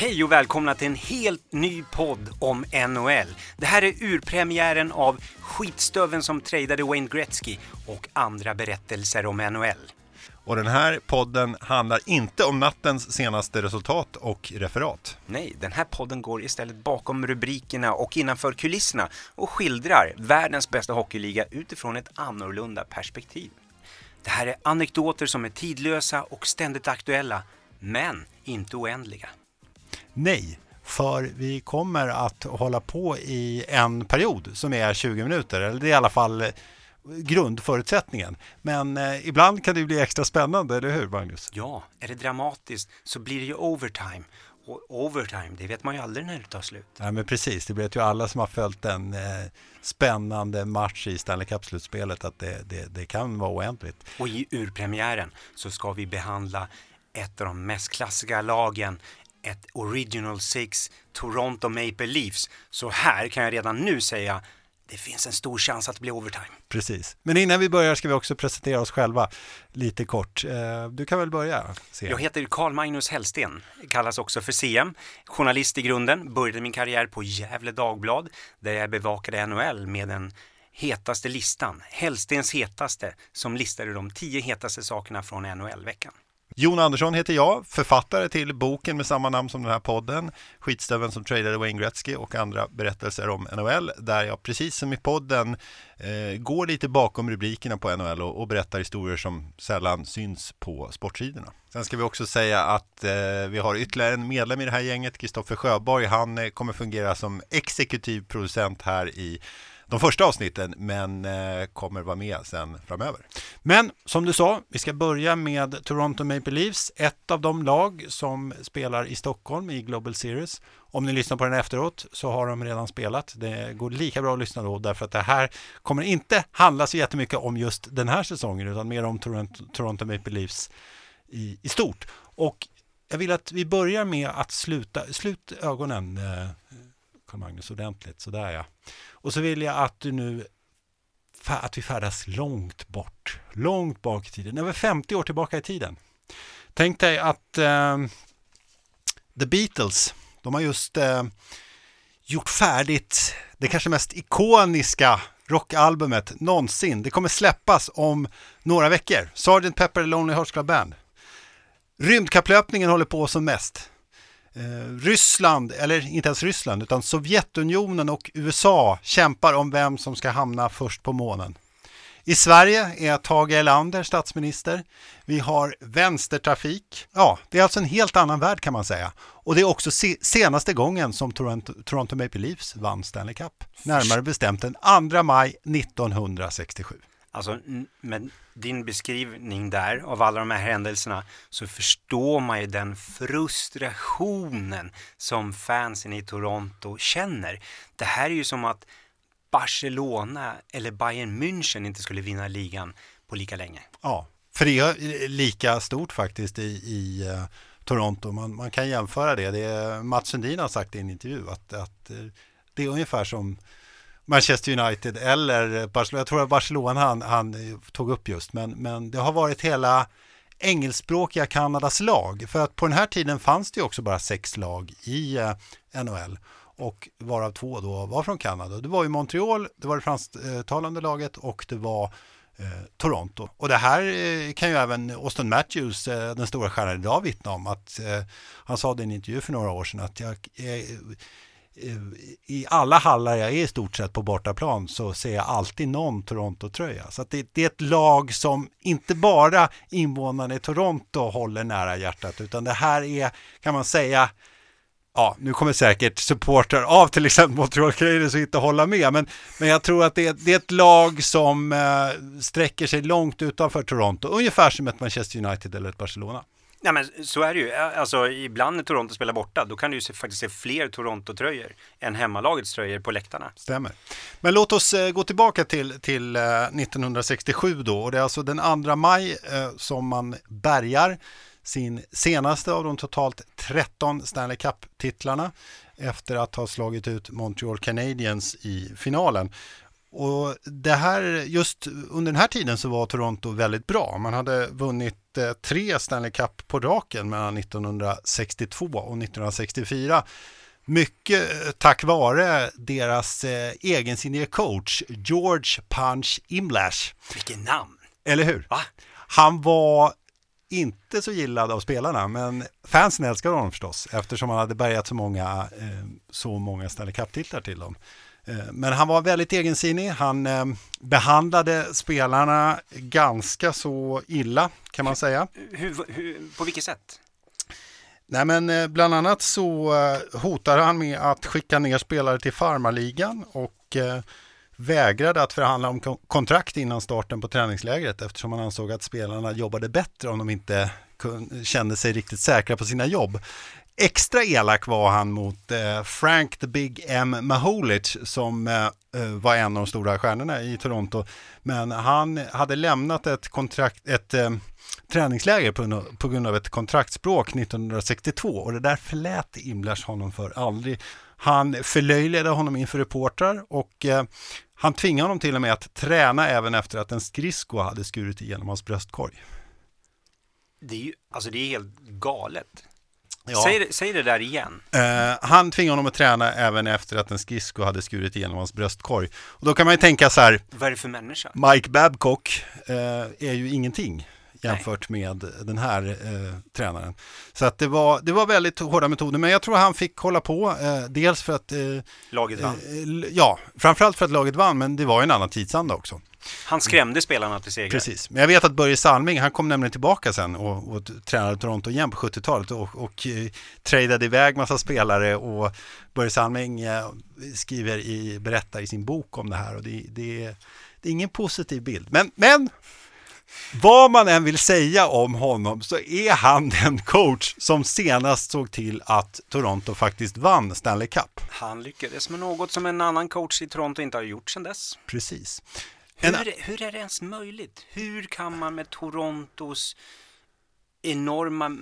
Hej och välkomna till en helt ny podd om NHL. Det här är urpremiären av Skitstöven som tradade Wayne Gretzky och andra berättelser om NHL. Och den här podden handlar inte om nattens senaste resultat och referat. Nej, den här podden går istället bakom rubrikerna och innanför kulisserna och skildrar världens bästa hockeyliga utifrån ett annorlunda perspektiv. Det här är anekdoter som är tidlösa och ständigt aktuella, men inte oändliga. Nej, för vi kommer att hålla på i en period som är 20 minuter, eller det är i alla fall grundförutsättningen. Men eh, ibland kan det bli extra spännande, eller hur Magnus? Ja, är det dramatiskt så blir det ju overtime. Och overtime, det vet man ju aldrig när det tar slut. Ja, men precis, det vet ju alla som har följt en eh, spännande match i Stanley Cup-slutspelet att det, det, det kan vara oändligt. Och i urpremiären så ska vi behandla ett av de mest klassiska lagen ett Original Six Toronto Maple Leafs. Så här kan jag redan nu säga det finns en stor chans att det blir overtime. Precis. Men innan vi börjar ska vi också presentera oss själva lite kort. Eh, du kan väl börja? CM. Jag heter Carl Magnus Hellsten, kallas också för CM. Journalist i grunden, började min karriär på Gävle Dagblad där jag bevakade NHL med den hetaste listan, Hellstens hetaste, som listade de tio hetaste sakerna från NHL-veckan. Jon Andersson heter jag, författare till boken med samma namn som den här podden, Skitstöven som tradade Wayne Gretzky och andra berättelser om NHL, där jag precis som i podden eh, går lite bakom rubrikerna på NHL och, och, berättar historier som sällan syns på sportsidorna. Sen ska vi också säga att eh, vi har ytterligare en medlem i det här gänget, Kristoffer Sjöborg. Han eh, kommer fungera som exekutiv producent här i de första avsnitten men eh, kommer vara med sen framöver. Men som du sa, vi ska börja med Toronto Maple Leafs, ett av de lag som spelar i Stockholm i Global Series. Om ni lyssnar på den efteråt så har de redan spelat. Det går lika bra att lyssna då därför att det här kommer inte handla så jättemycket om just den här säsongen utan mer om Toronto, Toronto Maple Leafs i, i stort. Och jag vill att vi börjar med att sluta, slut ögonen, eh, Carl-Magnus, ordentligt. Sådär ja. Och så vill jag att du nu att vi färdas långt bort, långt bak i tiden, över 50 år tillbaka i tiden. Tänk dig att eh, The Beatles, de har just eh, gjort färdigt det kanske mest ikoniska rockalbumet någonsin. Det kommer släppas om några veckor. Sgt. Pepper Lonely Hearts Club Band. Rymdkapplöpningen håller på som mest. Eh, Ryssland, eller inte ens Ryssland, utan Sovjetunionen och USA kämpar om vem som ska hamna först på månen. I Sverige är Tage Erlander statsminister. Vi har vänstertrafik. Ja, det är alltså en helt annan värld kan man säga. Och det är också se senaste gången som Toronto, Toronto Maple Leafs vann Stanley Cup. Närmare bestämt den 2 maj 1967. Alltså med din beskrivning där av alla de här händelserna så förstår man ju den frustrationen som fansen i Toronto känner. Det här är ju som att Barcelona eller Bayern München inte skulle vinna ligan på lika länge. Ja, för det är lika stort faktiskt i, i uh, Toronto. Man, man, kan jämföra det. det är, Mats Sundin har sagt i en intervju att, att eh, det är ungefär som Manchester United eller Barcelona. Jag tror att Barcelona han, han tog upp just, men, men det har varit hela engelskspråkiga Kanadas lag. För att på den här tiden fanns det också bara sex lag i eh, NHL och varav två då var från Kanada. Det var ju Montreal, det var det fransktalande laget och det var eh, Toronto. Och det här eh, kan ju även Austin Matthews, eh, den stora stjärnan idag, vittna om. att eh, Han sa det i en intervju för några år sedan att jag, eh, Eh, i alla hallar jag är i stort sett på bortaplan så ser jag alltid någon Toronto-tröja. Så det, det, är ett lag som inte bara invånarna i Toronto håller nära hjärtat utan det här är, kan man säga, ja, nu kommer säkert supportrar av till exempel Montreal Canadiens att inte hålla med, men, men jag tror att det är, det är ett lag som eh, sträcker sig långt utanför Toronto, ungefär som ett Manchester United eller ett Barcelona. Nej men så är det ju. Alltså ibland när Toronto spelar borta då kan du ju se, faktiskt se fler Toronto-tröjor än hemmalagets tröjor på läktarna. Stämmer. Men låt oss eh, gå tillbaka till, till eh, 1967 då och det är alltså den 2 maj eh, som man bärgar sin senaste av de totalt 13 Stanley Cup-titlarna efter att ha slagit ut Montreal Canadiens i finalen och det här, just under den här tiden så var Toronto väldigt bra. Man hade vunnit eh, tre Stanley Cup på raken mellan 1962 och 1964. Mycket eh, tack vare deras eh, egensinnige coach George Punch Imlash. Vilket namn! Eller hur? Va? Han var inte så gillad av spelarna, men fansen älskade honom förstås eftersom han hade bärgat så många, eh, så många Stanley Cup-titlar till dem. Eh, men han var väldigt egensinnig. Han eh, behandlade spelarna ganska så illa kan man säga. Hur, hur, på vilket sätt? Nej men eh, bland annat så hotade han med att skicka ner spelare till farmarligan och vägrade att förhandla om kontrakt innan starten på träningslägret eftersom han ansåg att spelarna jobbade bättre om de inte kände sig riktigt säkra på sina jobb. Extra elak var han mot eh, Frank the Big M Maholic som eh, eh, var en av de stora stjärnorna i Toronto. Men han hade lämnat ett, kontrakt, ett eh, träningsläger på, på grund av ett kontraktsbråk 1962 och det där förlät Imlers honom för aldrig. Han förlöjligade honom inför reportrar och eh, han tvingade honom till och med att träna även efter att en skridsko hade skurit igenom hans bröstkorg. Det är ju, alltså det är helt galet. Ja. Säg, säg det där igen. Uh, han tvingade honom att träna även efter att en skridsko hade skurit igenom hans bröstkorg. Och då kan man ju tänka så här. Vad är det för människa? Mike Babcock uh, är ju ingenting jämfört Nej. med den här eh, tränaren. Så att det var, det var väldigt hårda metoder, men jag tror han fick hålla på, eh, dels för att... Eh, laget vann? Eh, ja, framförallt för att laget vann, men det var en annan tidsanda också. Han skrämde spelarna till seger. Precis, men jag vet att Börje Salming, han kom nämligen tillbaka sen och, och tränade Toronto igen på 70-talet och, och eh, tradade iväg massa spelare och Börje Salming eh, skriver i, berättar i sin bok om det här och det, det, det är ingen positiv bild. Men, men vad man än vill säga om honom så är han den coach som senast såg till att Toronto faktiskt vann Stanley Cup. Han lyckades med något som en annan coach i Toronto inte har gjort sedan dess. Precis. Hur, en... hur är det ens möjligt? Hur kan man med Torontos enorma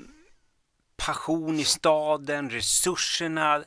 passion i staden, resurserna,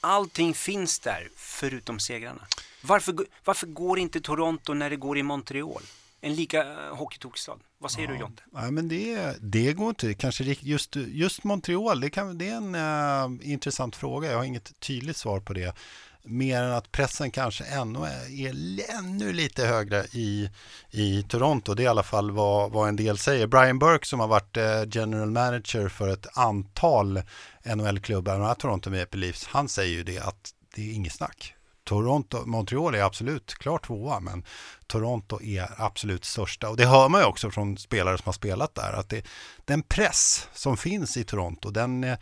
allting finns där förutom segrarna. Varför, varför går inte Toronto när det går i Montreal? En lika eh, hockeytokstad. Vad säger ja. du Jonte? Ja, men det, det går inte. Kanske just, just Montreal, det, kan, det är en uh, intressant fråga. Jag har inget tydligt svar på det. Mer än att pressen kanske ännu är, är ännu lite högre i, i Toronto. Det är i alla fall vad, vad en del säger. Brian Burke som har varit uh, general manager för ett antal NHL-klubbar, bland annat Toronto Maple Leafs, han säger ju det att det är inget snack. Toronto, Montreal är absolut klart tvåa, men Toronto är absolut största. Och det hör man ju också från spelare som har spelat där, att det, den press som finns i Toronto, den eh,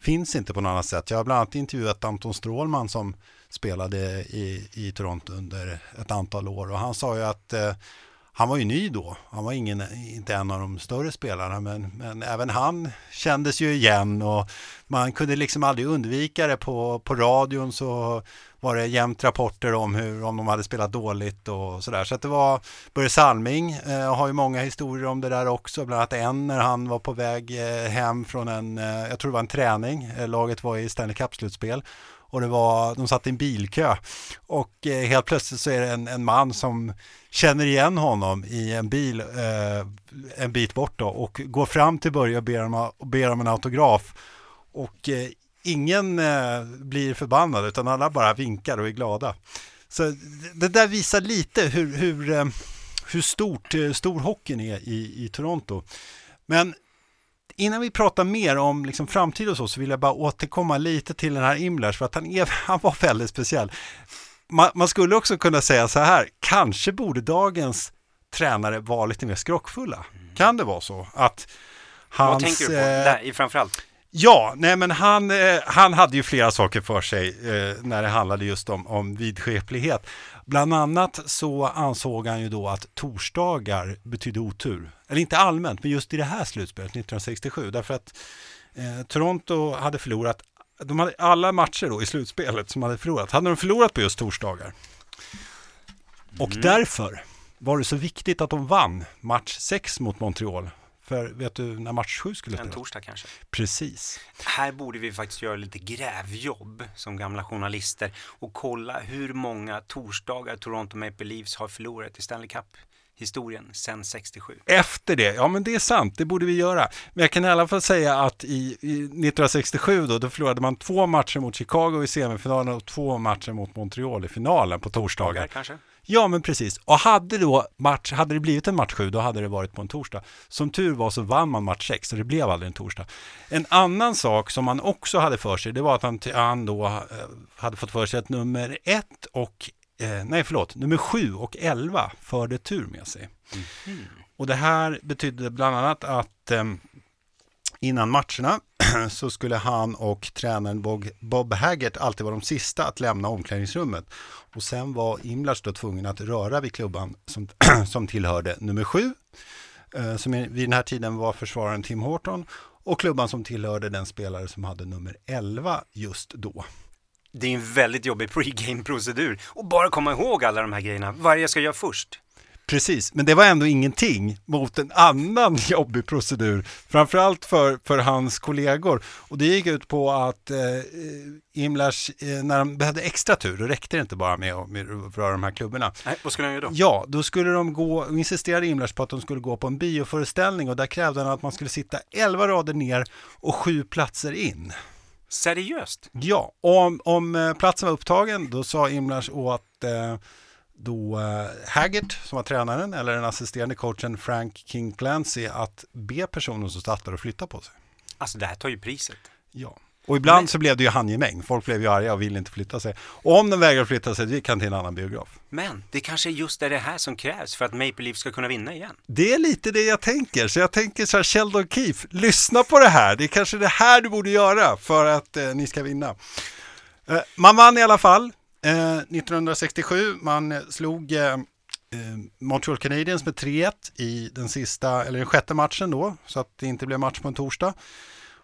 finns inte på något annat sätt. Jag har bland annat intervjuat Anton Strålman som spelade i, i Toronto under ett antal år och han sa ju att eh, han var ju ny då. Han var ingen, inte en av de större spelarna, men, men även han kändes ju igen och man kunde liksom aldrig undvika det. På, på radion så var det jämt rapporter om hur om de hade spelat dåligt och sådär. Så att det var Börje Salming eh, har ju många historier om det där också. Bland annat en när han var på väg eh, hem från en, eh, jag tror det var en träning. Eh, laget var i Stanley Cup-slutspel och det var, de satt i en bilkö och eh, helt plötsligt så är det en, en man som känner igen honom i en bil eh, en bit bort då, och går fram till Börje och ber om, och ber om en autograf och eh, ingen eh, blir förbannad utan alla bara vinkar och är glada. Så det där visar lite hur, hur, eh, hur stort, eh, stor hockeyn är i, i Toronto. Men innan vi pratar mer om liksom framtid och så, så vill jag bara återkomma lite till den här Imlers, för att han, är, han var väldigt speciell. Man, man, skulle också kunna säga så här, kanske borde dagens tränare vara lite mer skrockfulla. Mm. Kan det vara så? Att hans, Vad tänker du på, eh, där, framförallt? Ja, nej men han, eh, han hade ju flera saker för sig eh, när det handlade just om, om vidskeplighet. Bland annat så ansåg han ju då att torsdagar betydde otur. Eller inte allmänt, men just i det här slutspelet 1967. Därför att eh, Toronto hade förlorat, de hade alla matcher då i slutspelet som hade förlorat, hade de förlorat på just torsdagar. Och mm. därför var det så viktigt att de vann match 6 mot Montreal För vet du när match sju skulle En spelas? torsdag kanske. Precis. Här borde vi faktiskt göra lite grävjobb som gamla journalister och kolla hur många torsdagar Toronto Maple Leafs har förlorat i Stanley Cup-historien sedan 67. Efter det, ja men det är sant, det borde vi göra. Men jag kan i alla fall säga att i, i 1967 då, då förlorade man två matcher mot Chicago i semifinalen och två matcher mot Montreal i finalen på torsdagar. Dagar kanske? Ja, men precis. Och hade, då match, hade det blivit en match 7, då hade det varit på en torsdag. Som tur var så vann man match 6, så det blev aldrig en torsdag. En annan sak som man också hade för sig, det var att han, han då eh, hade fått för sig att nummer 1 och, eh, nej förlåt, nummer 7 och 11 förde tur med sig. Och det här betydde bland annat att eh, innan matcherna så skulle han och tränaren Bob, Haggert alltid vara de sista att lämna omklädningsrummet. Och sen var Imlars då tvungen att röra vid klubban som, som tillhörde nummer sju, eh, som vid den här tiden var försvararen Tim Horton, och klubban som tillhörde den spelare som hade nummer 11 just då. Det är en väldigt jobbig pregame-procedur. Och bara komma ihåg alla de här grejerna. Vad är det jag ska göra först? Precis, men det var ändå ingenting mot en annan jobbig procedur, framförallt för, för hans kollegor. Och det gick ut på att eh, Imlars, eh, när de behövde extra tur, då räckte det inte bara med att, röra de här klubborna. Nej, vad skulle jag göra då? Ja, då skulle de gå, insisterade Imlars på att de skulle gå på en bioföreställning och där krävde han att man skulle sitta 11 rader ner och sju platser in. Seriöst? Ja, om, om eh, platsen var upptagen då sa Imlars åt eh, då eh, Haggart som var tränaren eller den assisterande coachen Frank King Clancy att be personen som där att flytta på sig. Alltså det här tar ju priset. Ja. Och ibland Men- så blev det ju handgemäng. Folk blev ju arga och ville inte flytta sig. Och om de vägrade flytta sig, då gick han till en annan biograf. Men det kanske är just det här som krävs för att Maple Leafs ska kunna vinna igen. Det är lite det jag tänker. Så jag tänker så här, Sheldon Keefe, lyssna på det här. Det är kanske det här du borde göra för att eh, ni ska vinna. Eh, man vann i alla fall. Eh, 1967, man slog eh, eh, Montreal Canadiens med 3-1 i den sista, eller den sjätte matchen då, så att det inte blev match på en torsdag.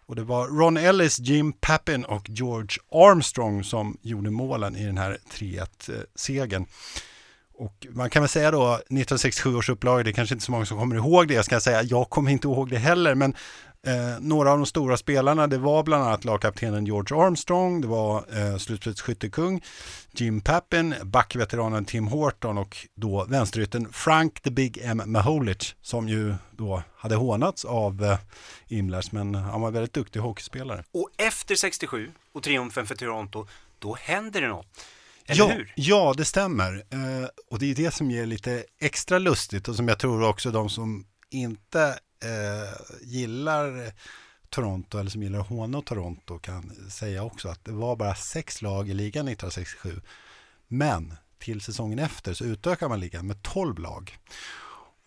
Och det var Ron Ellis, Jim Pappin och George Armstrong som gjorde målen i den här 3-1-segern. Eh, och man kan väl säga då 1967 års upplaga, det är kanske inte så många som kommer ihåg det, jag ska säga, jag kommer inte ihåg det heller, men eh, några av de stora spelarna, det var bland annat lagkaptenen George Armstrong, det var eh, slutspelets skyttekung Jim Pappin, backveteranen Tim Horton och då vänsterytten Frank the Big M Maholic som ju då hade hånats av eh, Imlers, men han var väldigt duktig hockeyspelare. Och efter 67 och triumfen för Toronto, då händer det något. Eller ja, hur? Ja, det stämmer. Eh, och det är det som ger lite extra lustigt och som jag tror också de som inte eh, gillar Toronto eller som gillar håna och Toronto kan säga också att det var bara sex lag i ligan 1967. Men till säsongen efter så utökar man ligan med 12 lag.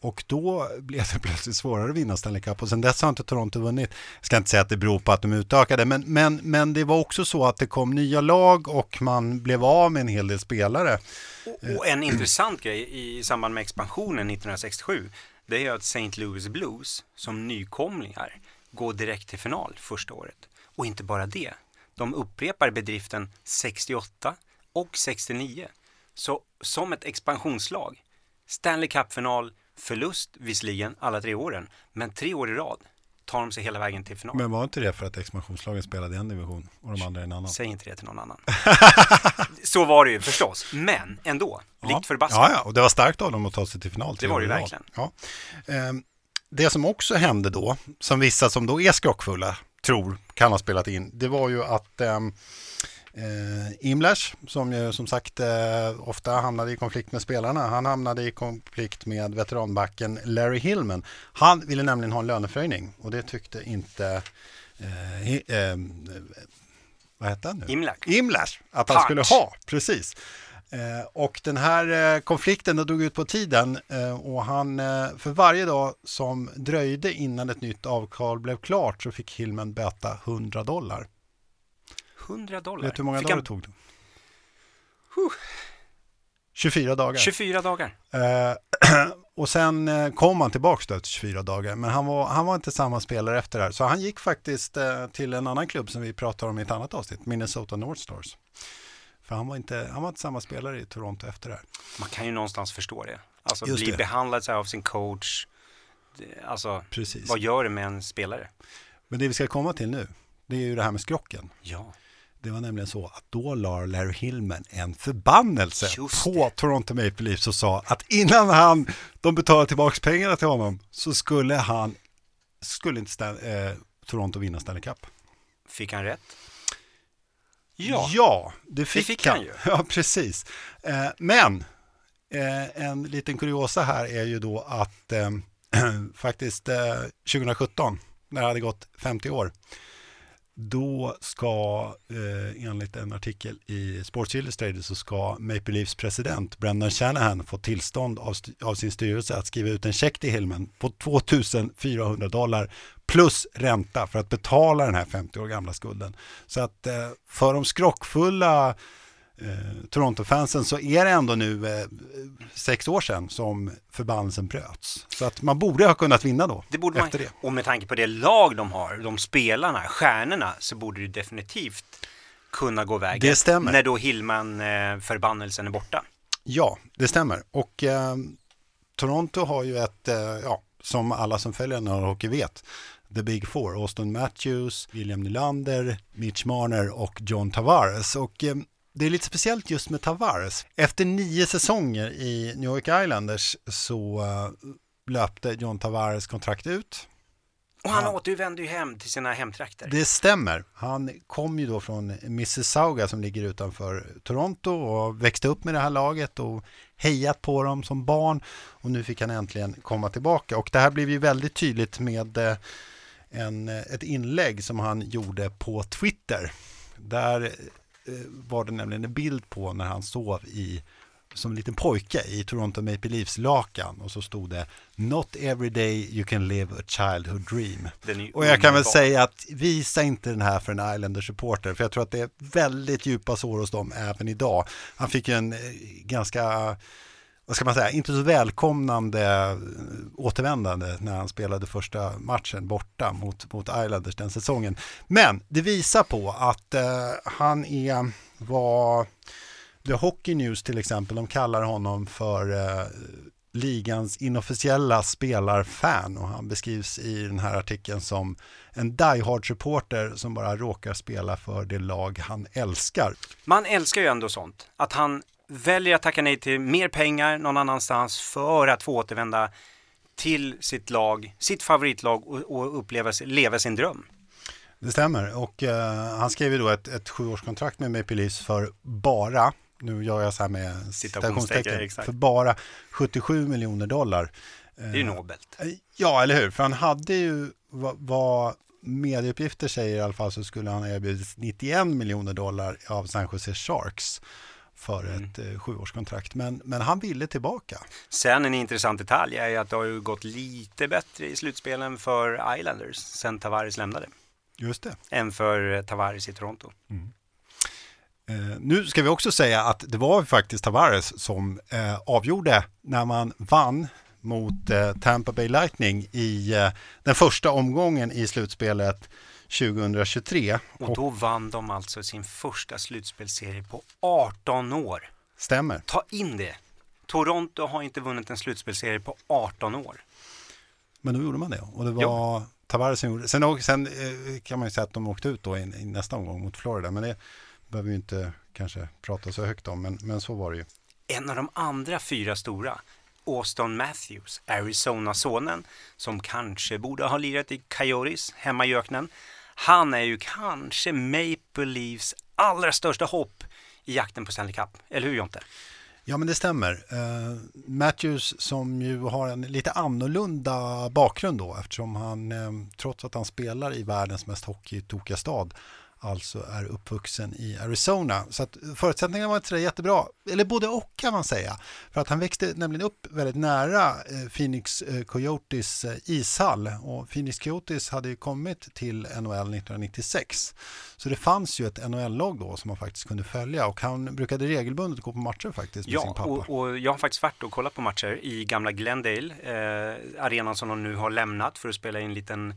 Och då blev det plötsligt svårare att vinna Stanley Cup och sen dess har inte Toronto vunnit. Jag ska inte säga att det beror på att de utökade, men, men, men det var också så att det kom nya lag och man blev av med en hel del spelare. Och, och en intressant grej i samband med expansionen 1967, det är ju att St. Louis Blues som nykomlingar går direkt till final första året. Och inte bara det, de upprepar bedriften 68 och 69. Så som ett expansionslag, Stanley Cup-final, förlust visserligen alla tre åren, men tre år i rad tar de sig hela vägen till final. Men var inte det för att expansionslagen spelade i en division och de andra i en annan? Säg inte det till någon annan. Så var det ju förstås, men ändå, likt förbaskat. Ja, ja, och det var starkt av dem att ta sig till final. Det var det ju verkligen. Ja. Ehm, Det som också hände då, som vissa som då är skrockfulla tror kan ha spelat in, det var ju att ehm, eh, Imlers, som ju som sagt eh, ofta hamnade i konflikt med spelarna, han hamnade i konflikt med veteranbacken Larry Hillman. Han ville nämligen ha en löneförhöjning och det tyckte inte eh, eh, vad hette han nu? Imlers att han Punch. skulle ha, precis. Eh, och den här eh, konflikten drog ut på tiden eh, och han för varje dag som dröjde innan ett nytt avtal blev klart så fick Hillman böta 100 dollar. 100 dollar. Vet du hur många Fick dagar han det tog? Huh. 24 dagar. 24 dagar. Eh, och sen eh, kom han tillbaka då efter 24 dagar men han var, han var inte samma spelare efter det här. Så han gick faktiskt eh, till en annan klubb som vi pratar om i ett annat avsnitt, Minnesota North Stars. För han var inte, han var inte samma spelare i Toronto efter det här. Man kan ju någonstans förstå det. Alltså Just bli det. behandlad så här av sin coach Alltså, Precis. vad gör det med en spelare? Men det vi ska komma till nu, det är ju det här med skrocken. Ja, Det var nämligen så att då la Larry Hillman en förbannelse på det. Toronto Maple Leafs och sa att innan han, de betalade tillbaka pengarna till honom så skulle han, skulle inte ställa, eh, Toronto vinna Stanley Cup. fick han rätt? Ja, ja det fick, fick han ju. Ja, precis. Eh, men eh, en liten kuriosa här är ju då att eh, faktiskt eh, 2017, när det hade gått 50 år, då ska eh, enligt en artikel i Sports Illustrated så ska Maple Leafs president Brendan Shanahan få tillstånd av, st- av sin styrelse att skriva ut en check till Hillman på 2400 dollar plus ränta för att betala den här 50 år gamla skulden. Så att eh, för de skrockfulla eh, Toronto-fansen så är det ändå nu eh, sex år sedan som förbannelsen bröts. Så att man borde ha kunnat vinna då. det borde man. efter det. Och med tanke på det lag de har, de spelarna, stjärnorna, så borde det definitivt kunna gå vägen. Det stämmer. När då Hillman-förbannelsen är borta. Ja, det stämmer. Och eh, Toronto har ju ett, eh, ja, som alla som följer NHL Hockey vet, The Big Four, Austin Matthews, William Nylander, Mitch Marner och John Tavares. Och eh, det är lite speciellt just med Tavares. Efter nio säsonger i New York Islanders så eh, löpte John Tavares kontrakt ut. Och han Ja. återvände ju hem till sina hemtrakter. Det stämmer. Han kom ju då från Mississauga som ligger utanför Toronto och växte upp med det här laget och hejat på dem som barn och nu fick han äntligen komma tillbaka och det här blev ju väldigt tydligt med eh, en, ett inlägg som han gjorde på Twitter. Där var det nämligen en bild på när han sov i som en liten pojke i Toronto Maple Leafs lakan och så stod det Not every day you can live a childhood dream. Och jag kan väl säga att visa inte den här för en Islanders-supporter för jag tror att det är väldigt djupa sår hos dem även idag. Han fick ju en eh, ganska, vad ska man säga, inte så välkomnande eh, återvändande när han spelade första matchen borta mot, mot Islanders den säsongen. Men det visar på att eh, han är, vad The Hockey News till exempel, de kallar honom för eh, ligans inofficiella spelarfan och han beskrivs i den här artikeln som en diehard supporter som bara råkar spela för det lag han älskar. Man älskar ju ändå sånt. Att han väljer att tacka nej till mer pengar någon annanstans för att få återvända till sitt lag, sitt favoritlag och, och uppleva, leva sin dröm. Det stämmer och eh, han skrev ju då ett, ett sjuårskontrakt med Maple Leafs för bara, nu gör jag så här med citationstecken, för bara 77 miljoner dollar. Det är ju nobelt. Eh, Ja, eller hur? För han hade ju, vad, vad medieuppgifter säger i alla fall, så skulle han ha erbjudits 91 miljoner dollar av San Jose Sharks för Mm. ett eh, sjuårskontrakt. Men, men han ville tillbaka. Sen en intressant detalj är ju att det har ju gått lite bättre i slutspelen för Islanders sen Tavares lämnade Just det. än för eh, Tavares i Toronto. Eh, nu ska vi också säga att det var faktiskt Tavares som eh, avgjorde när man vann mot eh, Tampa Bay Lightning i eh, den första omgången i slutspelet 2023. Och då vann de alltså sin första slutspelsserie på 18 år. Stämmer. Ta in det. Toronto har inte vunnit en slutspelsserie på 18 år. Men då gjorde man det och det var Tavares som gjorde Sen, sen eh, kan man ju säga att de åkte ut då i, i nästa omgång mot Florida men det behöver vi inte kanske prata så högt om men, men så var det ju. En av de andra fyra stora, Austin Matthews, Arizona-sonen, som kanske borde ha lirat i Coyotes hemma i öknen. Han är ju kanske Maple Leafs allra största hopp i jakten på Stanley Cup. Eller hur Jonte? Ja men det stämmer. Uh, Matthews som ju har en lite annorlunda bakgrund då eftersom han eh, trots att han spelar i världens mest hockeytokiga stad alltså är uppvuxen i Arizona. Så att förutsättningarna var inte så jättebra, eller både och kan man säga. För att han växte nämligen upp väldigt nära eh, Phoenix eh, Coyotes eh, ishall och Phoenix Coyotes hade ju kommit till NHL 1996. Så det fanns ju ett NHL-lag då som man faktiskt kunde följa och han brukade regelbundet gå på matcher faktiskt med sin Ja, pappa. och, och jag har faktiskt varit och kollat på matcher i gamla Glendale, eh, arenan som de nu har lämnat för att spela i en liten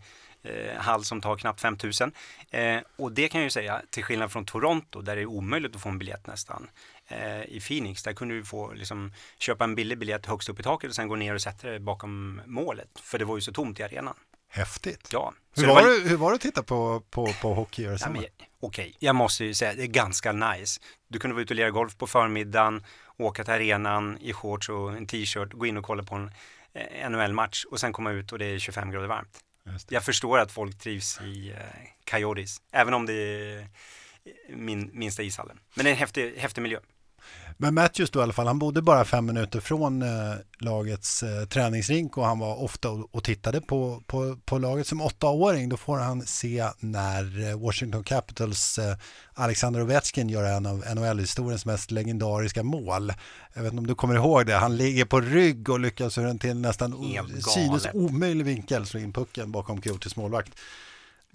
eh, hall som tar knappt 5000. Eh, och det kan jag ju säga, till skillnad från Toronto där det är omöjligt att få en biljett nästan, eh, i Phoenix. Där kunde du få liksom, köpa en billig biljett högst upp i taket och sen gå ner och sätta dig bakom målet. För det var ju så tomt i arenan. Häftigt. Ja. Hur var, det, hur var det att titta på, på, på hockey i? Ja, Okej, okay. jag måste ju säga det är ganska nice. Du kunde vara ute och lira golf på förmiddagen, åka till arenan i shorts och en t-shirt, gå in och kolla på en eh, NHL-match och sen komma ut och det är 25 grader varmt. Jag förstår att folk trivs i eh, Coyotes, även om det är min, minsta ishallen. Men det är en häftig, häftig miljö. Men Matthews då i alla fall, han bodde bara fem minuter från eh, lagets eh, träningsrink och han var ofta och, och tittade på, på, på, laget som åttaåring. Då får han se när eh, Washington Capitals eh, Alexander Ovechkin gör en av NHL-historiens mest legendariska mål. Jag vet inte om du kommer ihåg det, han ligger på rygg och lyckas hur den till nästan synes omöjlig vinkel slå in pucken bakom Coyotes målvakt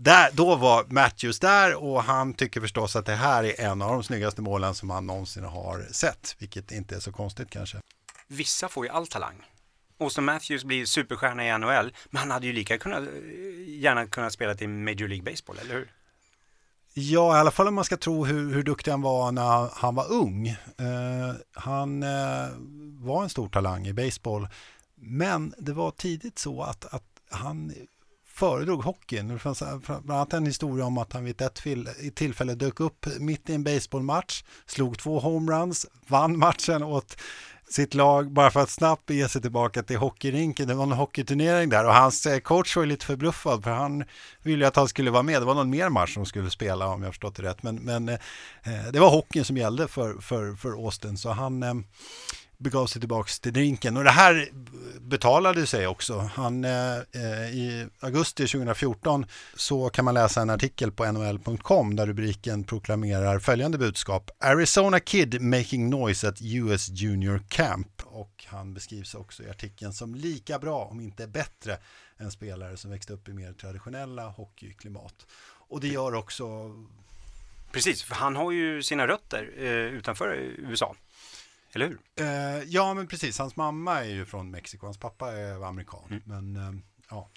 där, då var Matthews där och han tycker förstås att det här är en av de snyggaste målen som han någonsin har sett, vilket inte är så konstigt kanske. Vissa får ju all talang. Austin Matthews blir superstjärna i NHL, men han hade ju lika kunnat, gärna kunnat spela till Major League Baseball, eller hur? Ja, i alla fall om man ska tro hur, hur duktig han var när han var ung. Uh, han uh, var en stor talang i baseball, men det var tidigt så att, att han föredrog hockeyn. Det fanns eh, bland annat en historia om att han vid ett tillfälle dök upp mitt i en baseballmatch, slog två homeruns, vann matchen åt sitt lag bara för att snabbt ge sig tillbaka till hockeyrinken. Det var en hockeyturnering där och hans eh, coach var lite förbluffad för han ville att han skulle vara med. Det var någon mer match som skulle spela om jag förstått det rätt. Men, men eh, det var hockeyn som gällde för, för, för Austin så han eh, begav sig tillbaka till drinken. Och det här betalade sig också. Han, eh, eh I augusti 2014 så kan man läsa en artikel på nhl.com där rubriken proklamerar följande budskap. Arizona Kid making noise at US Junior Camp. Och han beskrivs också i artikeln som lika bra, om inte bättre, än spelare som växte upp i mer traditionella hockeyklimat. Och det gör också... Precis, för han har ju sina rötter eh, utanför USA. Eller hur? Eh, ja, men precis. Hans mamma är ju från Mexiko. Hans pappa är amerikan. Mm. Men eh, ja.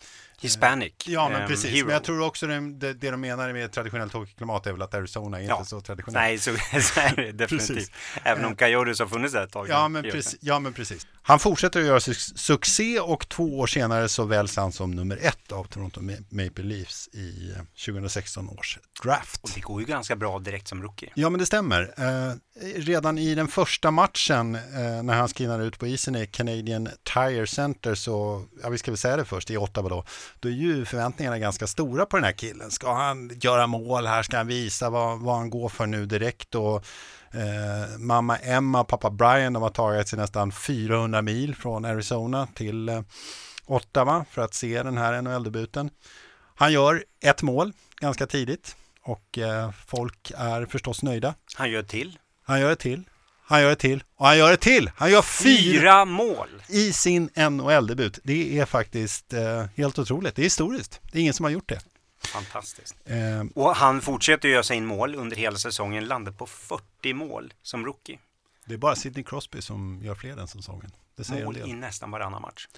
Hispanic. Ja, men um, precis. Hero. Men jag tror också det, det, det de menar med traditionellt hockeyklimat är väl att Arizona är ja. inte så traditionellt. Nej, så, så är det definitivt. Även om eh, Coyotes har funnits där ett tag. Ja men, precis, ja, men precis. Han fortsätter att göra succé och två år senare så väljs han som nummer ett av Toronto Maple Leafs i 2016 eh, års draft. Och det går ju ganska bra direkt som rookie. Ja, men det stämmer. Eh, redan i den första matchen eh, när han skriver ut på isen i Canadian Tire Center så, ja vi ska väl säga det först, i Ottawa då, då är ju förväntningarna ganska stora på den här killen. Ska han göra mål här? Ska han visa vad, vad han går för nu direkt? Och, eh, mamma Emma och pappa Brian de har tagit sig nästan 400 mil från Arizona till eh, Ottawa för att se den här NHL-debuten. Han gör ett mål ganska tidigt och eh, folk är förstås nöjda. Han gör till. Han gör ett till. Han gör ett till och han gör ett till. Han gör fyra, fyra mål i sin NHL-debut. Det är faktiskt eh, helt otroligt. Det är historiskt. Det är ingen som har gjort det. Fantastiskt. Eh, och han fortsätter göra sin mål under hela säsongen, landar på 40 mål som rookie. Det är bara Sidney Crosby som gör fler den säsongen. Det säger mål i nästan varannan match.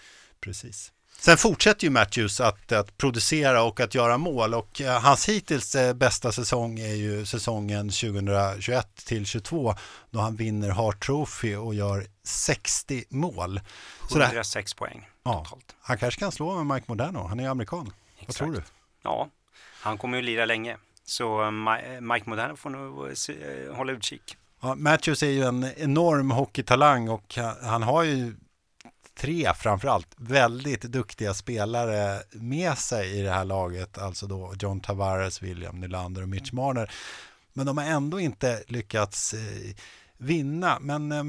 Precis. Sen fortsätter ju Matthews att, att producera och att göra mål och eh, hans hittills eh, bästa säsong är ju säsongen 2021 till 22 då han vinner Hart Trophy och gör 60 mål. 106 Så poäng totalt. Ja, han kanske kan slå med Mike Moderno, han är amerikan. Exakt. Vad tror du? Ja, han kommer ju lira länge. Så eh, Mike Moderno får nog hålla utkik. Ja, Matthews är ju en enorm hockeytalang och han har ju tre framförallt väldigt duktiga spelare med sig i det här laget, alltså då John Tavares, William Nylander och Mitch Marner. Men de har ändå inte lyckats eh, vinna. Men eh,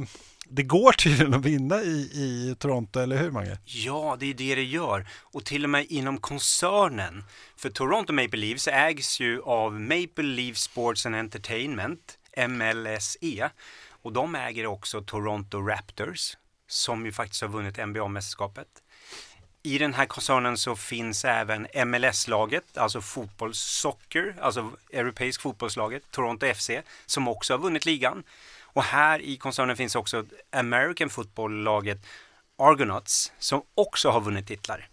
det går tydligen att vinna i, i Toronto, eller hur Mange? Ja, det är det det gör. Och till och med inom koncernen. För Toronto Maple Leafs ägs ju av Maple Leaf Sports and Entertainment, MLSE. Och de äger också Toronto Raptors, som ju faktiskt har vunnit NBA-mästerskapet. I den här koncernen så finns även MLS-laget, alltså fotbollssocker, alltså europeisk fotbollslaget, Toronto FC, som också har vunnit ligan. Och här i koncernen finns också American football-laget Argonauts, som också har vunnit titlar.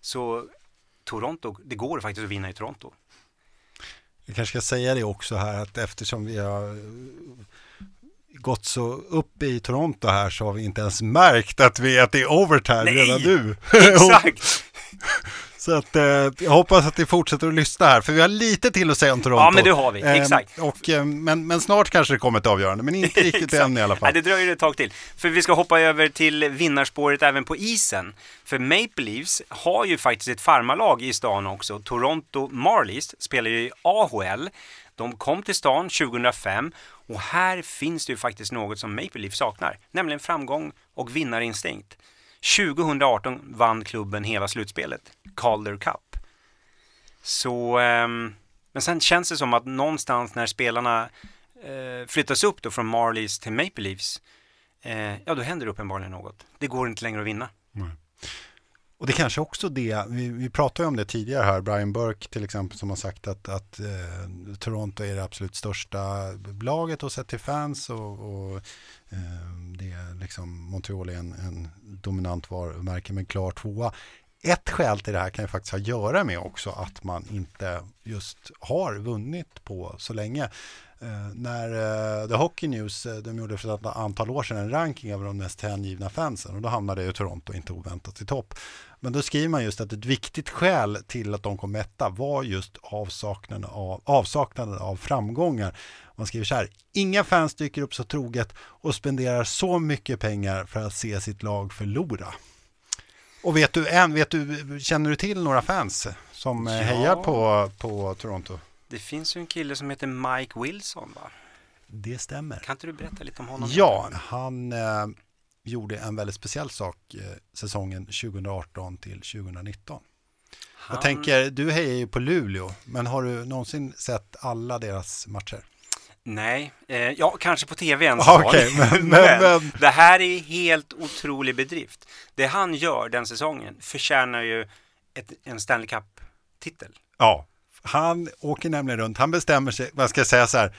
Så Toronto, det går faktiskt att vinna i Toronto. Vi kanske ska säga det också här att eftersom vi har gått så upp i Toronto här så har vi inte ens märkt att vi att det är overtime Nej, redan nu. Exakt! så att eh, jag hoppas att ni fortsätter att lyssna här, för vi har lite till att säga om Toronto. Ja, men det har vi. Eh, Exakt. och, eh, men, men snart kanske det kommer ett avgörande, men inte riktigt än i alla fall. Nej, det dröjer ett tag till. För vi ska hoppa över till vinnarspåret även på isen. För Maple Leafs har ju faktiskt ett farmarlag i stan också. Toronto Marlies spelar ju i AHL. De kom till stan 2005 och här finns det ju faktiskt något som Maple Leafs saknar, nämligen framgång och vinnarinstinkt. 2018 vann klubben hela slutspelet, Calder Cup. Så, eh, men sen känns det som att någonstans när spelarna eh, flyttas upp då från Marlies till Maple Leafs, eh, ja då händer det uppenbarligen något. Det går inte längre att vinna. Och det kanske också det, vi, vi pratade ju om det tidigare här, Brian Burke till exempel som har sagt att, att eh, Toronto är det absolut största laget och sett till fans och, och eh, det är liksom Montreal är en, en dominant varumärke med klar tvåa. Ett skäl till det här kan ju faktiskt ha att göra med också att man inte just har vunnit på så länge. Eh, när eh, The Hockey News, eh, de gjorde för ett antal år sedan en ranking över de mest hängivna fansen och då hamnade ju Toronto inte oväntat i topp. Men då skriver man just att ett viktigt skäl till att de kom etta var just avsaknaden av, avsaknaden av framgångar. Man skriver så här, inga fans dyker upp så troget och spenderar så mycket pengar för att se sitt lag förlora. Och vet du, än, vet du, känner du till några fans som eh, Ja. hejar på, på Toronto? Det finns ju en kille som heter Mike Wilson va? Det stämmer. Kan inte du berätta lite om honom? Ja, han eh, gjorde en väldigt speciell sak eh, säsongen 2018 till 2019. Han, Jag tänker, du hejar ju på Luleå, men har du någonsin sett alla deras matcher? Nej, eh, ja kanske på tv en Ah, okej, men- men, men- men- det här är helt otrolig bedrift. Det han gör den säsongen förtjänar ju ett, en Stanley Cup-titel. Ja, han åker nämligen runt, han bestämmer sig, vad ska jag säga så här,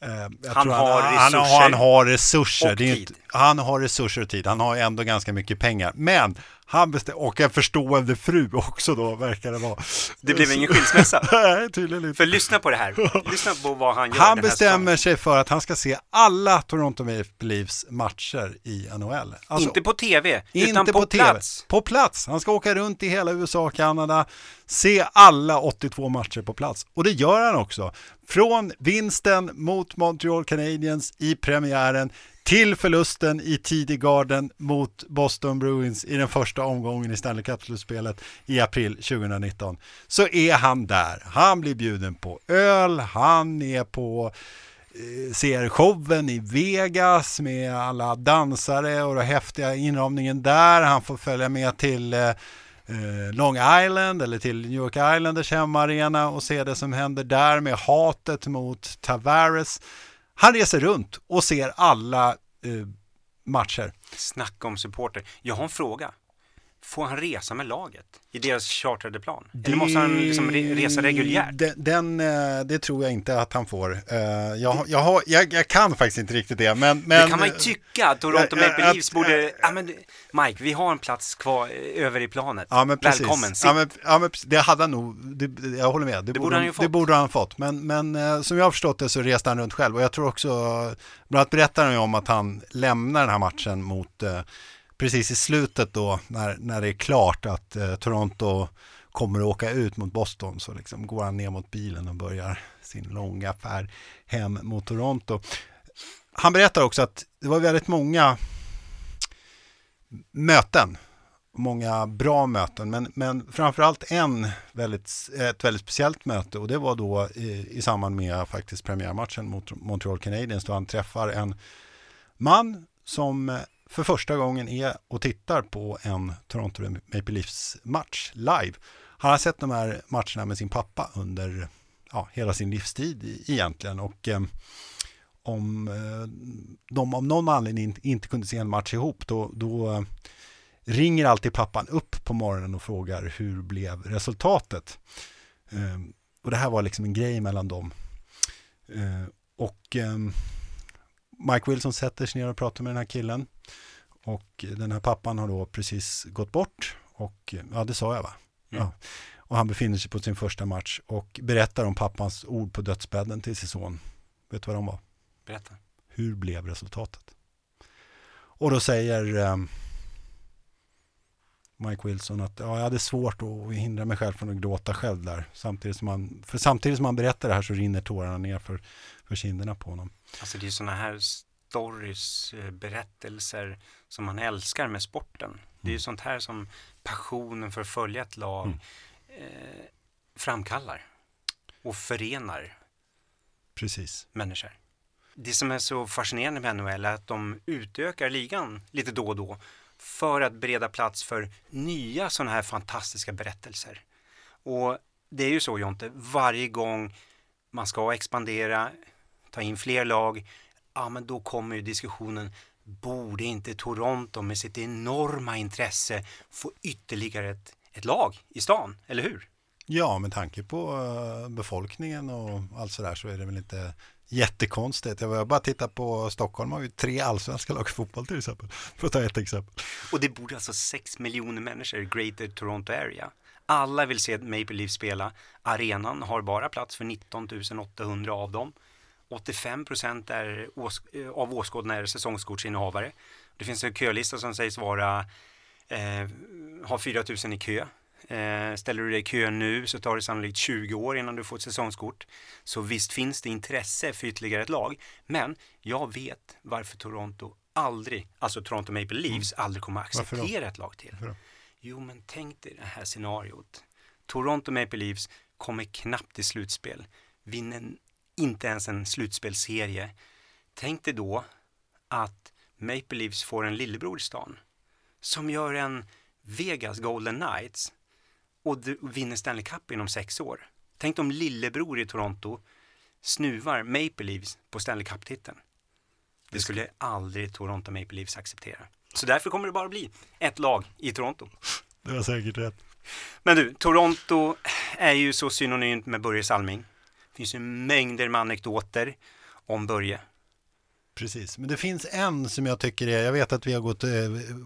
Han tror har han, resurser Han, har resurser. han har resurser och tid. Han har ändå ganska mycket pengar. Men han bestämmer, och en förstående fru också då, verkar det vara. Det blev ingen skilsmässa. Nej, tydligen inte. För lyssna på det här. Lyssna på vad han gör Han bestämmer sig för att han ska se alla Toronto Maple Leafs matcher i NHL. Alltså, inte på tv, inte utan på, TV. plats. På plats. Han ska åka runt i hela USA och Kanada, se alla 82 matcher på plats. Och det gör han också. Från vinsten mot Montreal Canadiens i premiären till förlusten i Tidigarden mot Boston Bruins i den första omgången i Stanley Cup-slutspelet i april 2019. Så är han där. Han blir bjuden på öl, han är på eh, ser showen i Vegas med alla dansare och den häftiga inramningen där. Han får följa med till eh, eh, Long Island eller till New York Islanders hemmaarena och se det som händer där med hatet mot Tavares. Han reser runt och ser alla eh, matcher. Snacka om supporter. Jag har en fråga. Får han resa med laget i deras chartrade plan? Eller måste han liksom re- resa reguljärt? Den, den, eh, det tror jag inte att han får. Eh, Jag, jag, har, jag, jag kan faktiskt inte riktigt det. Men, men, det kan man ju tycka att Toronto ja, Maple Leafs borde... Ja, men, Mike, vi har en plats kvar eh, över i planet. Ja, men precis. Välkommen. Ja, men, ja, men det hade han nog, det, jag håller med. Det, borde han ju fått. Det borde han fått. Men, men som jag har förstått det så reste han runt själv. Och jag tror också, bland annat berättar han ju om att han lämnar den här matchen mot, precis i slutet då, när, när det är klart att eh, Toronto kommer att åka ut mot Boston. Så liksom går han ner mot bilen och börjar sin långa färd hem mot Toronto. Han berättar också att det var väldigt många möten många bra möten, men, men framförallt en väldigt, ett väldigt speciellt möte och det var då i, i samband med faktiskt premiärmatchen mot Montreal Canadiens då han träffar en man som för första gången är och tittar på en Toronto Maple Leafs match live. Han har sett de här matcherna med sin pappa under ja, hela sin livstid egentligen och eh, om eh, de av någon anledning inte, inte kunde se en match ihop då, då eh, ringer alltid pappan upp på morgonen och frågar hur blev resultatet. Eh, och det här var liksom en grej mellan dem. Eh, och eh, Mike Wilson sätter sig ner och pratar med den här killen. Och den här pappan har då precis gått bort. Och ja, det sa jag va? Mm. Ja. Och han befinner sig på sin första match och berättar om pappans ord på dödsbädden till sin son. Vet du vad de var? Berätta. hur blev resultatet? Och då säger um, Mike Wilson att ja, jag hade svårt att hindra mig själv från att gråta själv där. Samtidigt som man, för samtidigt som man berättar det här så rinner tårarna ner för, för kinderna på honom. Alltså det är sådana här stories, eh, berättelser som man älskar med sporten. Det är ju mm. sånt här som passionen för att följa ett lag mm. eh, framkallar och förenar Precis. människor. Det som är så fascinerande med NHL är att de utökar ligan lite då och då för att bereda plats för nya sådana här fantastiska berättelser. Och det är ju så Jonte, varje gång man ska expandera, ta in fler lag, ja men då kommer ju diskussionen, borde inte Toronto med sitt enorma intresse få ytterligare ett, ett lag i stan, eller hur? Ja, med tanke på eh, befolkningen och allt sådär så är det väl inte jättekonstigt. Jag bara titta på Stockholm har ju tre allsvenska lag i fotboll till exempel. För att ta ett exempel. Och det bor alltså sex miljoner människor i Greater Toronto Area. Alla vill se Maple Leafs spela. Arenan har bara plats för 19 800 av dem. 85 procent är, eh, av åskådarna är säsongskortsinnehavare. Det finns en kölista som sägs vara eh, ha 4 000 i kö. Eh, ställer du dig i kö nu så tar det sannolikt 20 år innan du får ett säsongskort. Så visst finns det intresse för ytterligare ett lag. Men jag vet varför Toronto aldrig, alltså Toronto Maple Leafs mm. aldrig kommer att acceptera ett lag till. Jo, men tänk dig det här scenariot. Toronto Maple Leafs kommer knappt till slutspel, vinner inte ens en slutspelserie. Tänk dig då att Maple Leafs får en lillebror i stan som gör en Vegas Golden Knights och vinner Stanley Cup inom sex år. Tänk om lillebror i Toronto snuvar Maple Leafs på Stanley Cup-titeln. Det skulle aldrig Toronto Maple Leafs acceptera. Så därför kommer det bara bli ett lag i Toronto. Det var säkert rätt. Men du, Toronto är ju så synonymt med Börje Salming. Det finns ju mängder med anekdoter om Börje. Precis, men det finns en som jag tycker är, jag vet att vi har gått eh,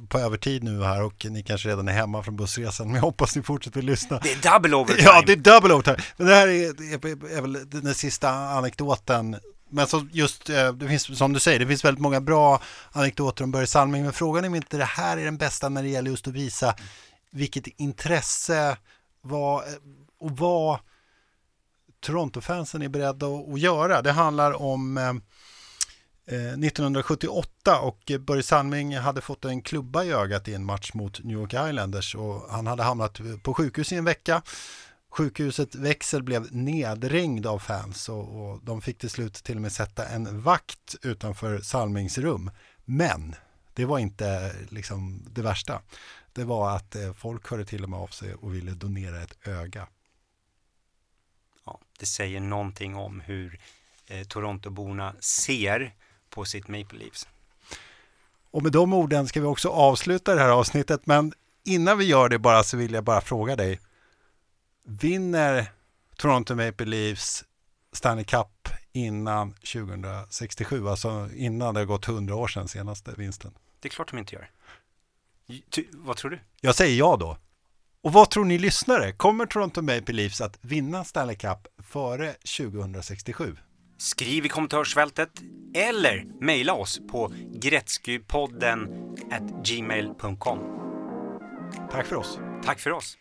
på övertid nu här och ni kanske redan är hemma från bussresan, men jag hoppas ni fortsätter lyssna. Det är double overtime! Ja, det är double overtime! Men det här är, är, är väl den sista anekdoten men så just, eh, det finns som du säger, det finns väldigt många bra anekdoter om Börje Salming, men frågan är om inte det här är den bästa när det gäller just att visa vilket intresse vad, och vad Toronto-fansen är beredda att, göra. Det handlar om Eh, 1978 och Börje Salming hade fått en klubba i ögat i en match mot New York Islanders och han hade hamnat på sjukhus i en vecka. Sjukhuset växel blev nedringd av fans och, och de fick till slut till och med sätta en vakt utanför Salmings rum. Men det var inte liksom det värsta. Det var att eh, folk hörde till och med av sig och ville donera ett öga. Ja, det säger någonting om hur eh, Torontoborna ser på sitt Maple Leafs. Och med de orden ska vi också avsluta det här avsnittet, men innan vi gör det bara så vill jag bara fråga dig. Vinner Toronto Maple Leafs Stanley Cup innan 2067, alltså innan det har gått 100 år sedan senaste vinsten? Det är klart de inte gör. Ty, vad tror du? Jag säger ja då. Och vad tror ni lyssnare? Kommer Toronto Maple Leafs att vinna Stanley Cup före 2067? Skriv i kommentarsfältet eller mejla oss på gretzkypodden gmail.com. Tack för oss. Tack för oss.